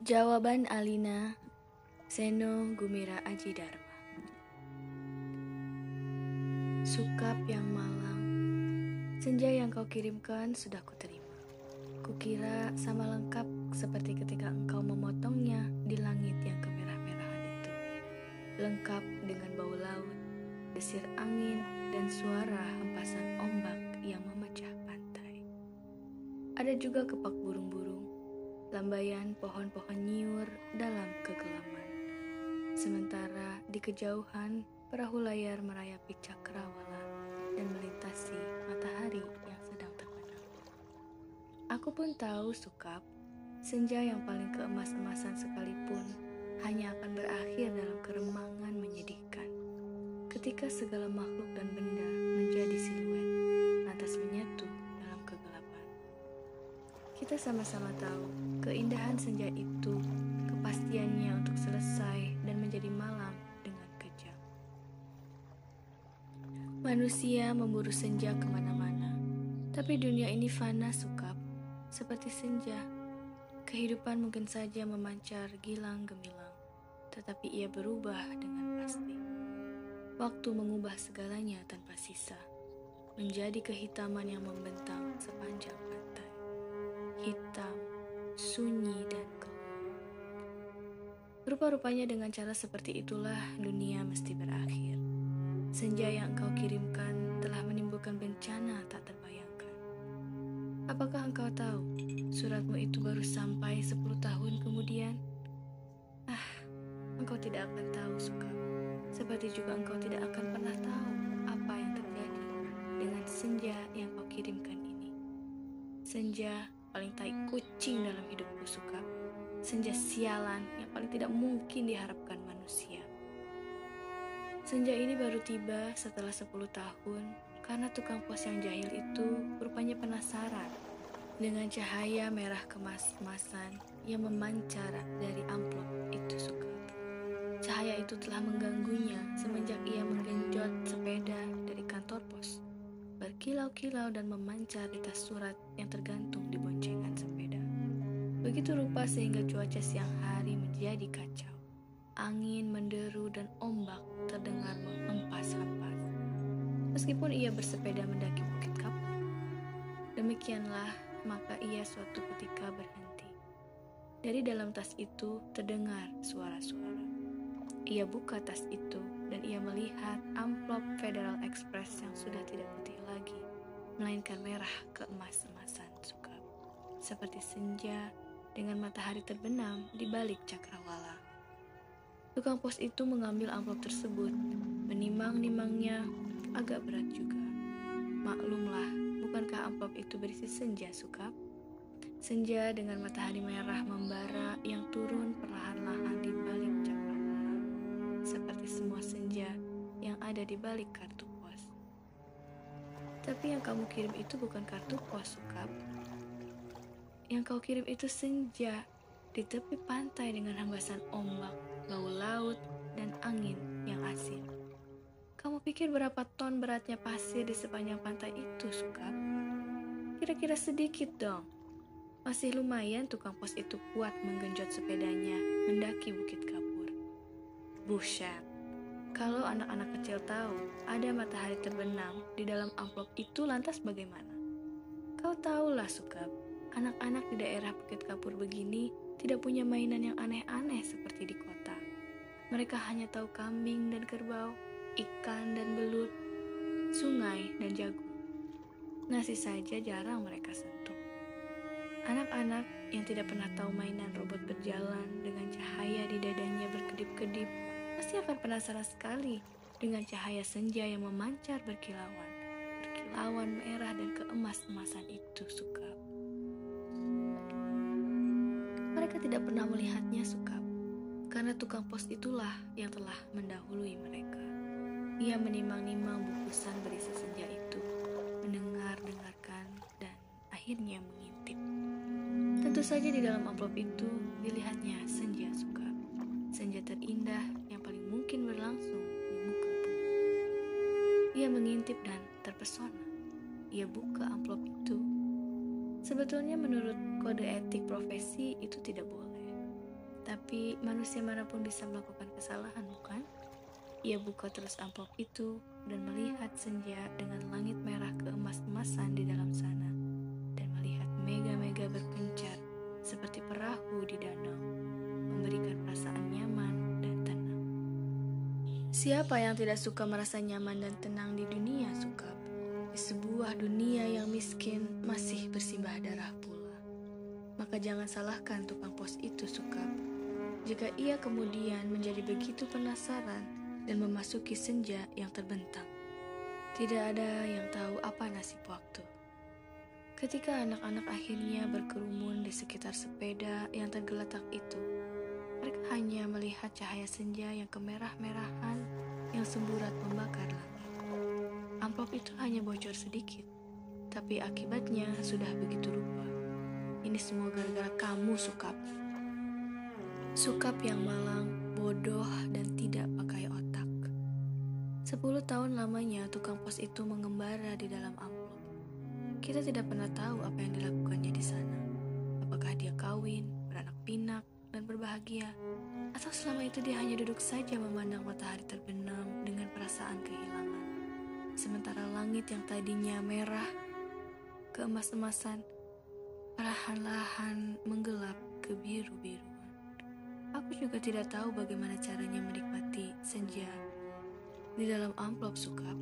Jawaban Alina. Seno Gumira Aji Dharma Sukap yang malang. Senja yang kau kirimkan sudah kuterima. Kukira sama lengkap seperti ketika engkau memotongnya di langit yang kemerah-merahan itu. Lengkap dengan bau laut, desir angin, dan suara hempasan ombak yang memecah pantai. Ada juga kepak burung-burung lambaian pohon-pohon nyiur dalam kegelapan. Sementara di kejauhan, perahu layar merayapi cakrawala dan melintasi matahari yang sedang terbenam. Aku pun tahu sukap, senja yang paling keemas-emasan sekalipun hanya akan berakhir dalam keremangan menyedihkan. Ketika segala makhluk dan benda menjadi siluet, lantas menyatu kita sama-sama tahu keindahan senja itu, kepastiannya untuk selesai dan menjadi malam dengan kejam. Manusia memburu senja ke mana-mana, tapi dunia ini fana sukap, seperti senja. Kehidupan mungkin saja memancar gilang gemilang, tetapi ia berubah dengan pasti. Waktu mengubah segalanya tanpa sisa, menjadi kehitaman yang membentang sepanjang pantai hitam, sunyi, dan gelap. Rupa-rupanya dengan cara seperti itulah dunia mesti berakhir. Senja yang engkau kirimkan telah menimbulkan bencana tak terbayangkan. Apakah engkau tahu suratmu itu baru sampai 10 tahun kemudian? Ah, engkau tidak akan tahu, Suka. Seperti juga engkau tidak akan pernah tahu apa yang terjadi dengan senja yang kau kirimkan ini. Senja paling tai kucing dalam hidupku suka. Senja sialan yang paling tidak mungkin diharapkan manusia. Senja ini baru tiba setelah 10 tahun karena tukang pos yang jahil itu rupanya penasaran dengan cahaya merah kemas-kemasan yang memancar dari amplop itu suka. Cahaya itu telah mengganggunya semenjak ia menggenjot sepeda dari kantor pos berkilau-kilau dan memancar di tas surat yang tergantung di boncengan sepeda. Begitu rupa sehingga cuaca siang hari menjadi kacau. Angin menderu dan ombak terdengar menghempas-hempas. Meskipun ia bersepeda mendaki bukit kapur. Demikianlah maka ia suatu ketika berhenti. Dari dalam tas itu terdengar suara-suara. Ia buka tas itu dan ia melihat amplop Federal Express yang sudah tidak putih melainkan merah keemas-emasan suka, seperti senja dengan matahari terbenam di balik cakrawala. Tukang pos itu mengambil amplop tersebut, menimang-nimangnya agak berat juga. Maklumlah, bukankah amplop itu berisi senja sukap? Senja dengan matahari merah membara yang turun perlahan-lahan di balik seperti semua senja yang ada di balik kartu. Tapi yang kamu kirim itu bukan kartu pos, Sukap. Yang kau kirim itu senja di tepi pantai dengan hembasan ombak, bau laut, dan angin yang asin. Kamu pikir berapa ton beratnya pasir di sepanjang pantai itu, Sukap? Kira-kira sedikit dong. Masih lumayan tukang pos itu kuat menggenjot sepedanya mendaki bukit kapur. Buset. Kalau anak-anak kecil tahu ada matahari terbenam di dalam amplop itu lantas bagaimana? Kau tahulah Sukab, anak-anak di daerah Bukit Kapur begini tidak punya mainan yang aneh-aneh seperti di kota. Mereka hanya tahu kambing dan kerbau, ikan dan belut, sungai dan jagung. Nasi saja jarang mereka sentuh. Anak-anak yang tidak pernah tahu mainan robot berjalan dengan cahaya di dadanya berkedip-kedip pasti akan penasaran sekali dengan cahaya senja yang memancar berkilauan, berkilauan merah dan keemas-emasan itu suka. Mereka tidak pernah melihatnya suka, karena tukang pos itulah yang telah mendahului mereka. Ia menimang-nimang bungkusan berisi senja itu, mendengar-dengarkan, dan akhirnya mengintip. Tentu saja di dalam amplop itu dilihatnya senja suka. Senja terindah mungkin berlangsung di muka bumi. Ia mengintip dan terpesona. Ia buka amplop itu. Sebetulnya menurut kode etik profesi itu tidak boleh. Tapi manusia mana pun bisa melakukan kesalahan, bukan? Ia buka terus amplop itu dan melihat senja dengan langit merah keemas-emasan di dalam sana dan melihat mega-mega berpencar seperti perahu di danau, memberikan perasaan nyaman. Siapa yang tidak suka merasa nyaman dan tenang di dunia, Sukap? Di sebuah dunia yang miskin masih bersimbah darah pula. Maka jangan salahkan tukang pos itu, Sukap. Jika ia kemudian menjadi begitu penasaran dan memasuki senja yang terbentang. Tidak ada yang tahu apa nasib waktu. Ketika anak-anak akhirnya berkerumun di sekitar sepeda yang tergeletak itu, hanya melihat cahaya senja yang kemerah-merahan yang semburat membakar langit. Amplop itu hanya bocor sedikit, tapi akibatnya sudah begitu rupa. Ini semua gara-gara kamu, Sukap. Sukap yang malang, bodoh, dan tidak pakai otak. Sepuluh tahun lamanya tukang pos itu mengembara di dalam amplop. Kita tidak pernah tahu apa yang dilakukannya di sana. Apakah dia kawin, berbahagia, atau selama itu dia hanya duduk saja memandang matahari terbenam dengan perasaan kehilangan. Sementara langit yang tadinya merah, keemas-emasan, perlahan-lahan menggelap ke biru-biruan. Aku juga tidak tahu bagaimana caranya menikmati senja di dalam amplop sukap,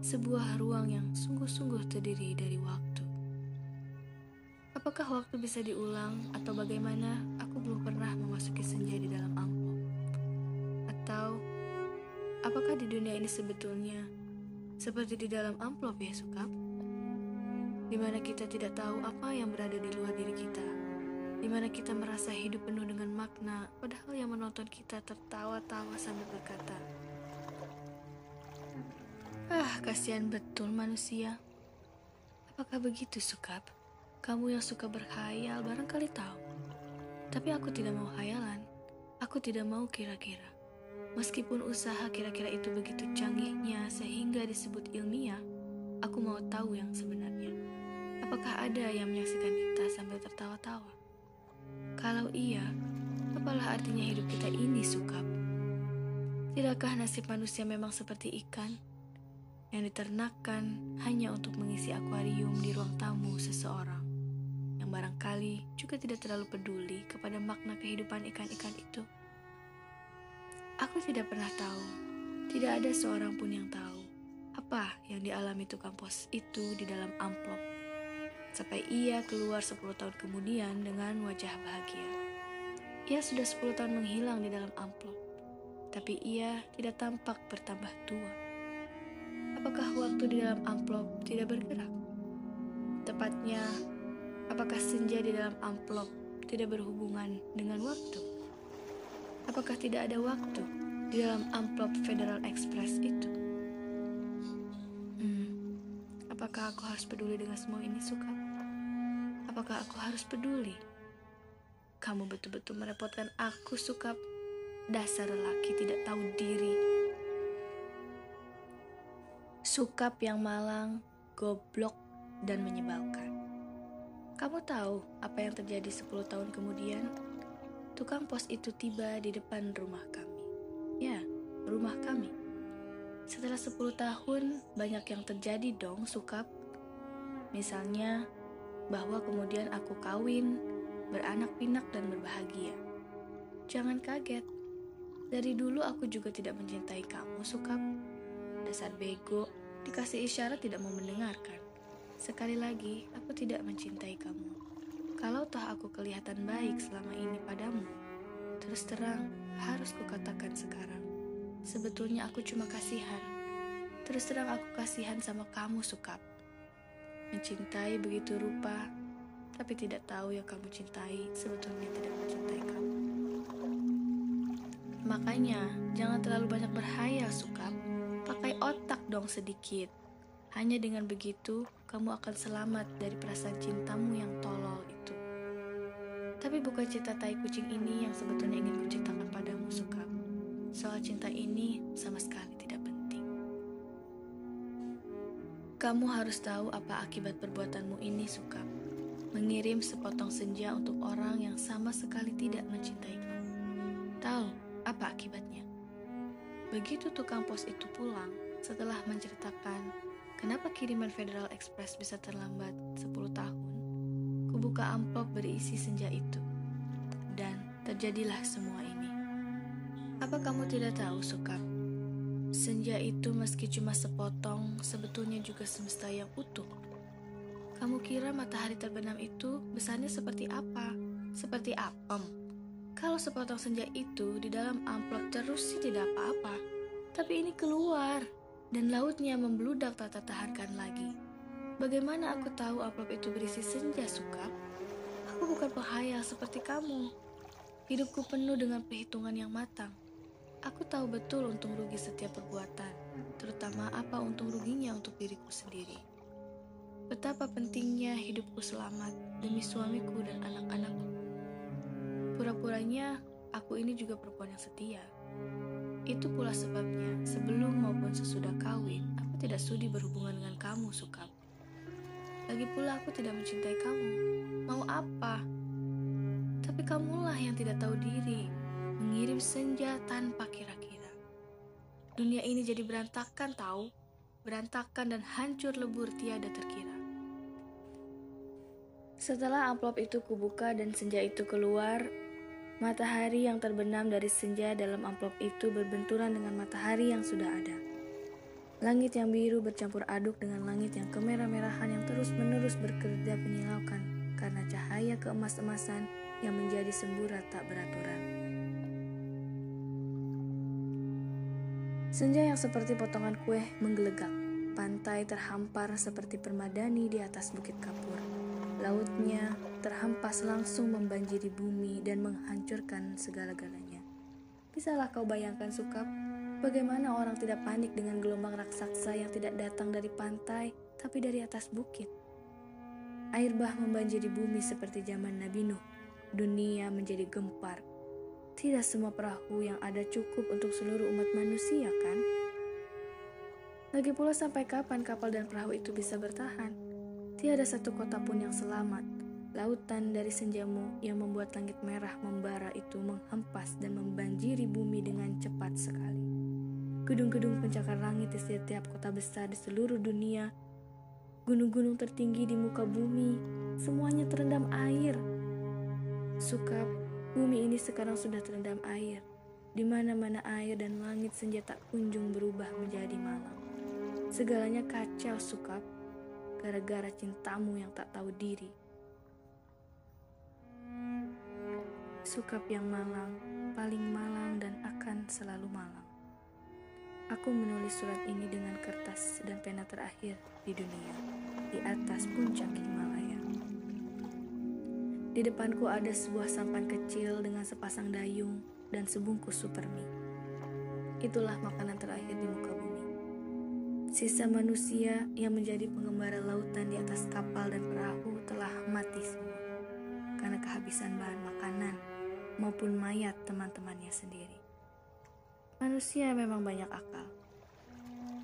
sebuah ruang yang sungguh-sungguh terdiri dari waktu. Apakah waktu bisa diulang atau bagaimana? Belum pernah memasuki senja di dalam amplop. Atau apakah di dunia ini sebetulnya seperti di dalam amplop ya sukap? Di mana kita tidak tahu apa yang berada di luar diri kita. Di mana kita merasa hidup penuh dengan makna, padahal yang menonton kita tertawa-tawa sambil berkata, Ah, kasihan betul manusia. Apakah begitu, Sukap? Kamu yang suka berkhayal barangkali tahu. Tapi aku tidak mau khayalan. Aku tidak mau kira-kira. Meskipun usaha kira-kira itu begitu canggihnya sehingga disebut ilmiah, aku mau tahu yang sebenarnya. Apakah ada yang menyaksikan kita sambil tertawa-tawa? Kalau iya, apalah artinya hidup kita ini, Sukap? Tidakkah nasib manusia memang seperti ikan? yang diternakkan hanya untuk mengisi akuarium di ruang tamu seseorang barangkali juga tidak terlalu peduli kepada makna kehidupan ikan-ikan itu. Aku tidak pernah tahu, tidak ada seorang pun yang tahu apa yang dialami tukang pos itu di dalam amplop. Sampai ia keluar 10 tahun kemudian dengan wajah bahagia. Ia sudah 10 tahun menghilang di dalam amplop, tapi ia tidak tampak bertambah tua. Apakah waktu di dalam amplop tidak bergerak? Tepatnya, apakah senja di dalam amplop tidak berhubungan dengan waktu? Apakah tidak ada waktu di dalam amplop Federal Express itu? Hmm, apakah aku harus peduli dengan semua ini, Suka? Apakah aku harus peduli? Kamu betul-betul merepotkan aku, Sukap. Dasar lelaki tidak tahu diri. Sukap yang malang, goblok, dan menyebalkan. Kamu tahu apa yang terjadi 10 tahun kemudian? Tukang pos itu tiba di depan rumah kami. Ya, rumah kami. Setelah 10 tahun, banyak yang terjadi dong, Sukap. Misalnya, bahwa kemudian aku kawin, beranak pinak dan berbahagia. Jangan kaget. Dari dulu aku juga tidak mencintai kamu, Sukap dasar bego, dikasih isyarat tidak mau mendengarkan. Sekali lagi, aku tidak mencintai kamu. Kalau toh aku kelihatan baik selama ini padamu, terus terang harus kukatakan sekarang. Sebetulnya aku cuma kasihan. Terus terang aku kasihan sama kamu, Sukap. Mencintai begitu rupa, tapi tidak tahu yang kamu cintai sebetulnya tidak mencintai kamu. Makanya, jangan terlalu banyak berhayal, Sukap. Pakai otak dong sedikit. Hanya dengan begitu, kamu akan selamat dari perasaan cintamu yang tolol itu. Tapi bukan cinta tai kucing ini yang sebetulnya ingin kuceritakan padamu, Suka. Soal cinta ini sama sekali tidak penting. Kamu harus tahu apa akibat perbuatanmu ini, Suka. Mengirim sepotong senja untuk orang yang sama sekali tidak mencintai kamu. tahu apa akibatnya. Begitu tukang pos itu pulang, setelah menceritakan kenapa kiriman Federal Express bisa terlambat 10 tahun, kubuka amplop berisi senja itu. Dan terjadilah semua ini. Apa kamu tidak tahu, Sukap? Senja itu meski cuma sepotong, sebetulnya juga semesta yang utuh. Kamu kira matahari terbenam itu besarnya seperti apa? Seperti apem. Kalau sepotong senja itu di dalam amplop terus sih tidak apa-apa. Tapi ini keluar dan lautnya membludak tak tertahankan lagi. Bagaimana aku tahu amplop itu berisi senja, suka? Aku bukan penghayal seperti kamu. Hidupku penuh dengan perhitungan yang matang. Aku tahu betul untung rugi setiap perbuatan, terutama apa untung ruginya untuk diriku sendiri. Betapa pentingnya hidupku selamat demi suamiku dan anak-anakku. Pura-puranya, aku ini juga perempuan yang setia. Itu pula sebabnya, sebelum maupun sesudah kawin, aku tidak sudi berhubungan dengan kamu, Sukap. Lagi pula aku tidak mencintai kamu. Mau apa? Tapi kamulah yang tidak tahu diri, mengirim senja tanpa kira-kira. Dunia ini jadi berantakan tahu, berantakan dan hancur lebur tiada terkira. Setelah amplop itu kubuka dan senja itu keluar, matahari yang terbenam dari senja dalam amplop itu berbenturan dengan matahari yang sudah ada. Langit yang biru bercampur aduk dengan langit yang kemerah-merahan yang terus-menerus bekerja menyilaukan karena cahaya keemas-emasan yang menjadi semburat tak beraturan. Senja yang seperti potongan kue menggelegak. Pantai terhampar seperti permadani di atas bukit kapur. Lautnya terhempas langsung membanjiri bumi dan menghancurkan segala-galanya. Bisalah kau bayangkan Sukap, bagaimana orang tidak panik dengan gelombang raksasa yang tidak datang dari pantai, tapi dari atas bukit. Air bah membanjiri bumi seperti zaman Nabi Nuh. Dunia menjadi gempar. Tidak semua perahu yang ada cukup untuk seluruh umat manusia, kan? Lagi pula sampai kapan kapal dan perahu itu bisa bertahan? Tiada satu kota pun yang selamat. Lautan dari senjamu yang membuat langit merah membara itu menghempas dan membanjiri bumi dengan cepat sekali. Gedung-gedung pencakar langit di setiap kota besar di seluruh dunia, gunung-gunung tertinggi di muka bumi, semuanya terendam air. Sukap, bumi ini sekarang sudah terendam air. Di mana-mana air dan langit senja tak kunjung berubah menjadi malam. Segalanya kacau, Sukap gara-gara cintamu yang tak tahu diri. Sukap yang malang, paling malang dan akan selalu malang. Aku menulis surat ini dengan kertas dan pena terakhir di dunia, di atas puncak Himalaya. Di depanku ada sebuah sampan kecil dengan sepasang dayung dan sebungkus super mie. Itulah makanan terakhir di muka. Sisa manusia yang menjadi pengembara lautan di atas kapal dan perahu telah mati semua karena kehabisan bahan makanan maupun mayat teman-temannya sendiri. Manusia memang banyak akal,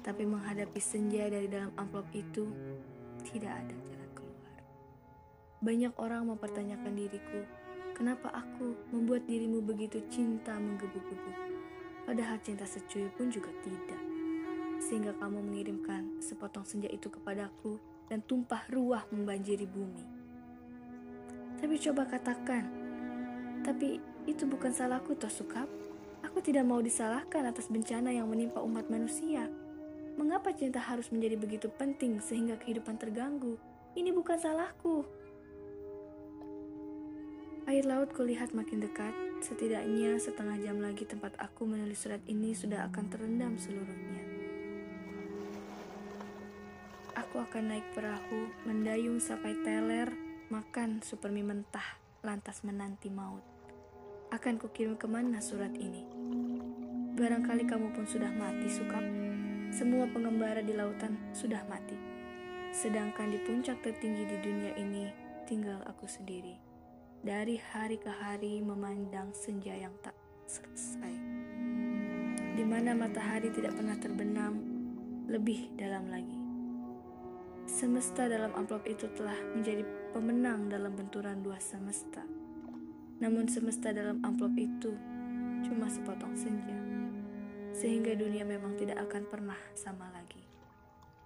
tapi menghadapi senja dari dalam amplop itu tidak ada jalan keluar. Banyak orang mempertanyakan diriku, kenapa aku membuat dirimu begitu cinta menggebu-gebu, padahal cinta secuil pun juga tidak sehingga kamu mengirimkan sepotong senja itu kepadaku dan tumpah ruah membanjiri bumi. Tapi coba katakan, tapi itu bukan salahku toh Sukap. Aku tidak mau disalahkan atas bencana yang menimpa umat manusia. Mengapa cinta harus menjadi begitu penting sehingga kehidupan terganggu? Ini bukan salahku. Air laut kulihat makin dekat, setidaknya setengah jam lagi tempat aku menulis surat ini sudah akan terendam seluruhnya. Akan naik perahu, mendayung sampai teler, makan supermi mentah, lantas menanti maut. Akan kukirim ke mana surat ini? Barangkali kamu pun sudah mati, Sukap. Semua pengembara di lautan sudah mati. Sedangkan di puncak tertinggi di dunia ini, tinggal aku sendiri. Dari hari ke hari memandang senja yang tak selesai. Di mana matahari tidak pernah terbenam, lebih dalam lagi. Semesta dalam amplop itu telah menjadi pemenang dalam benturan dua semesta. Namun semesta dalam amplop itu cuma sepotong senja, sehingga dunia memang tidak akan pernah sama lagi.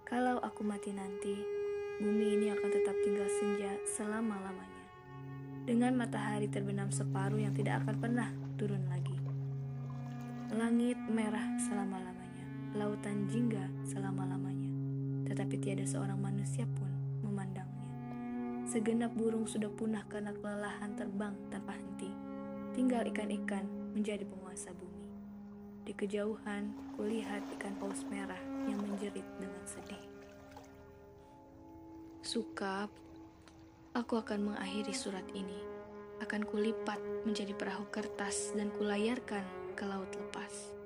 Kalau aku mati nanti, bumi ini akan tetap tinggal senja selama-lamanya, dengan matahari terbenam separuh yang tidak akan pernah turun lagi. Langit merah selama-lamanya, lautan jingga selama-lamanya, tetapi tiada seorang manusia pun memandangnya. Segenap burung sudah punah karena kelelahan terbang tanpa henti. Tinggal ikan-ikan menjadi penguasa bumi. Di kejauhan, kulihat ikan paus merah yang menjerit dengan sedih. Sukap, aku akan mengakhiri surat ini. Akan kulipat menjadi perahu kertas dan kulayarkan ke laut lepas.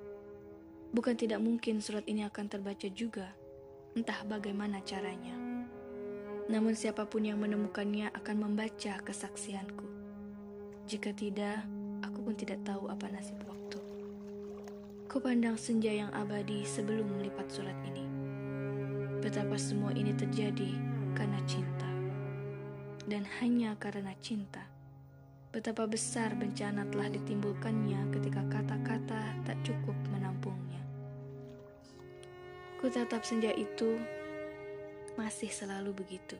Bukan tidak mungkin surat ini akan terbaca juga, entah bagaimana caranya. Namun siapa pun yang menemukannya akan membaca kesaksianku. Jika tidak, aku pun tidak tahu apa nasib waktu. Kupandang senja yang abadi sebelum melipat surat ini. Betapa semua ini terjadi karena cinta. Dan hanya karena cinta. Betapa besar bencana telah ditimbulkannya ketika kata-kata tak cukup. Ku tatap senja itu masih selalu begitu,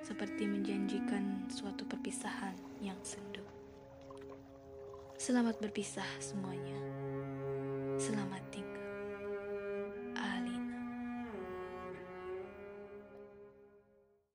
seperti menjanjikan suatu perpisahan yang sendu. Selamat berpisah semuanya. Selamat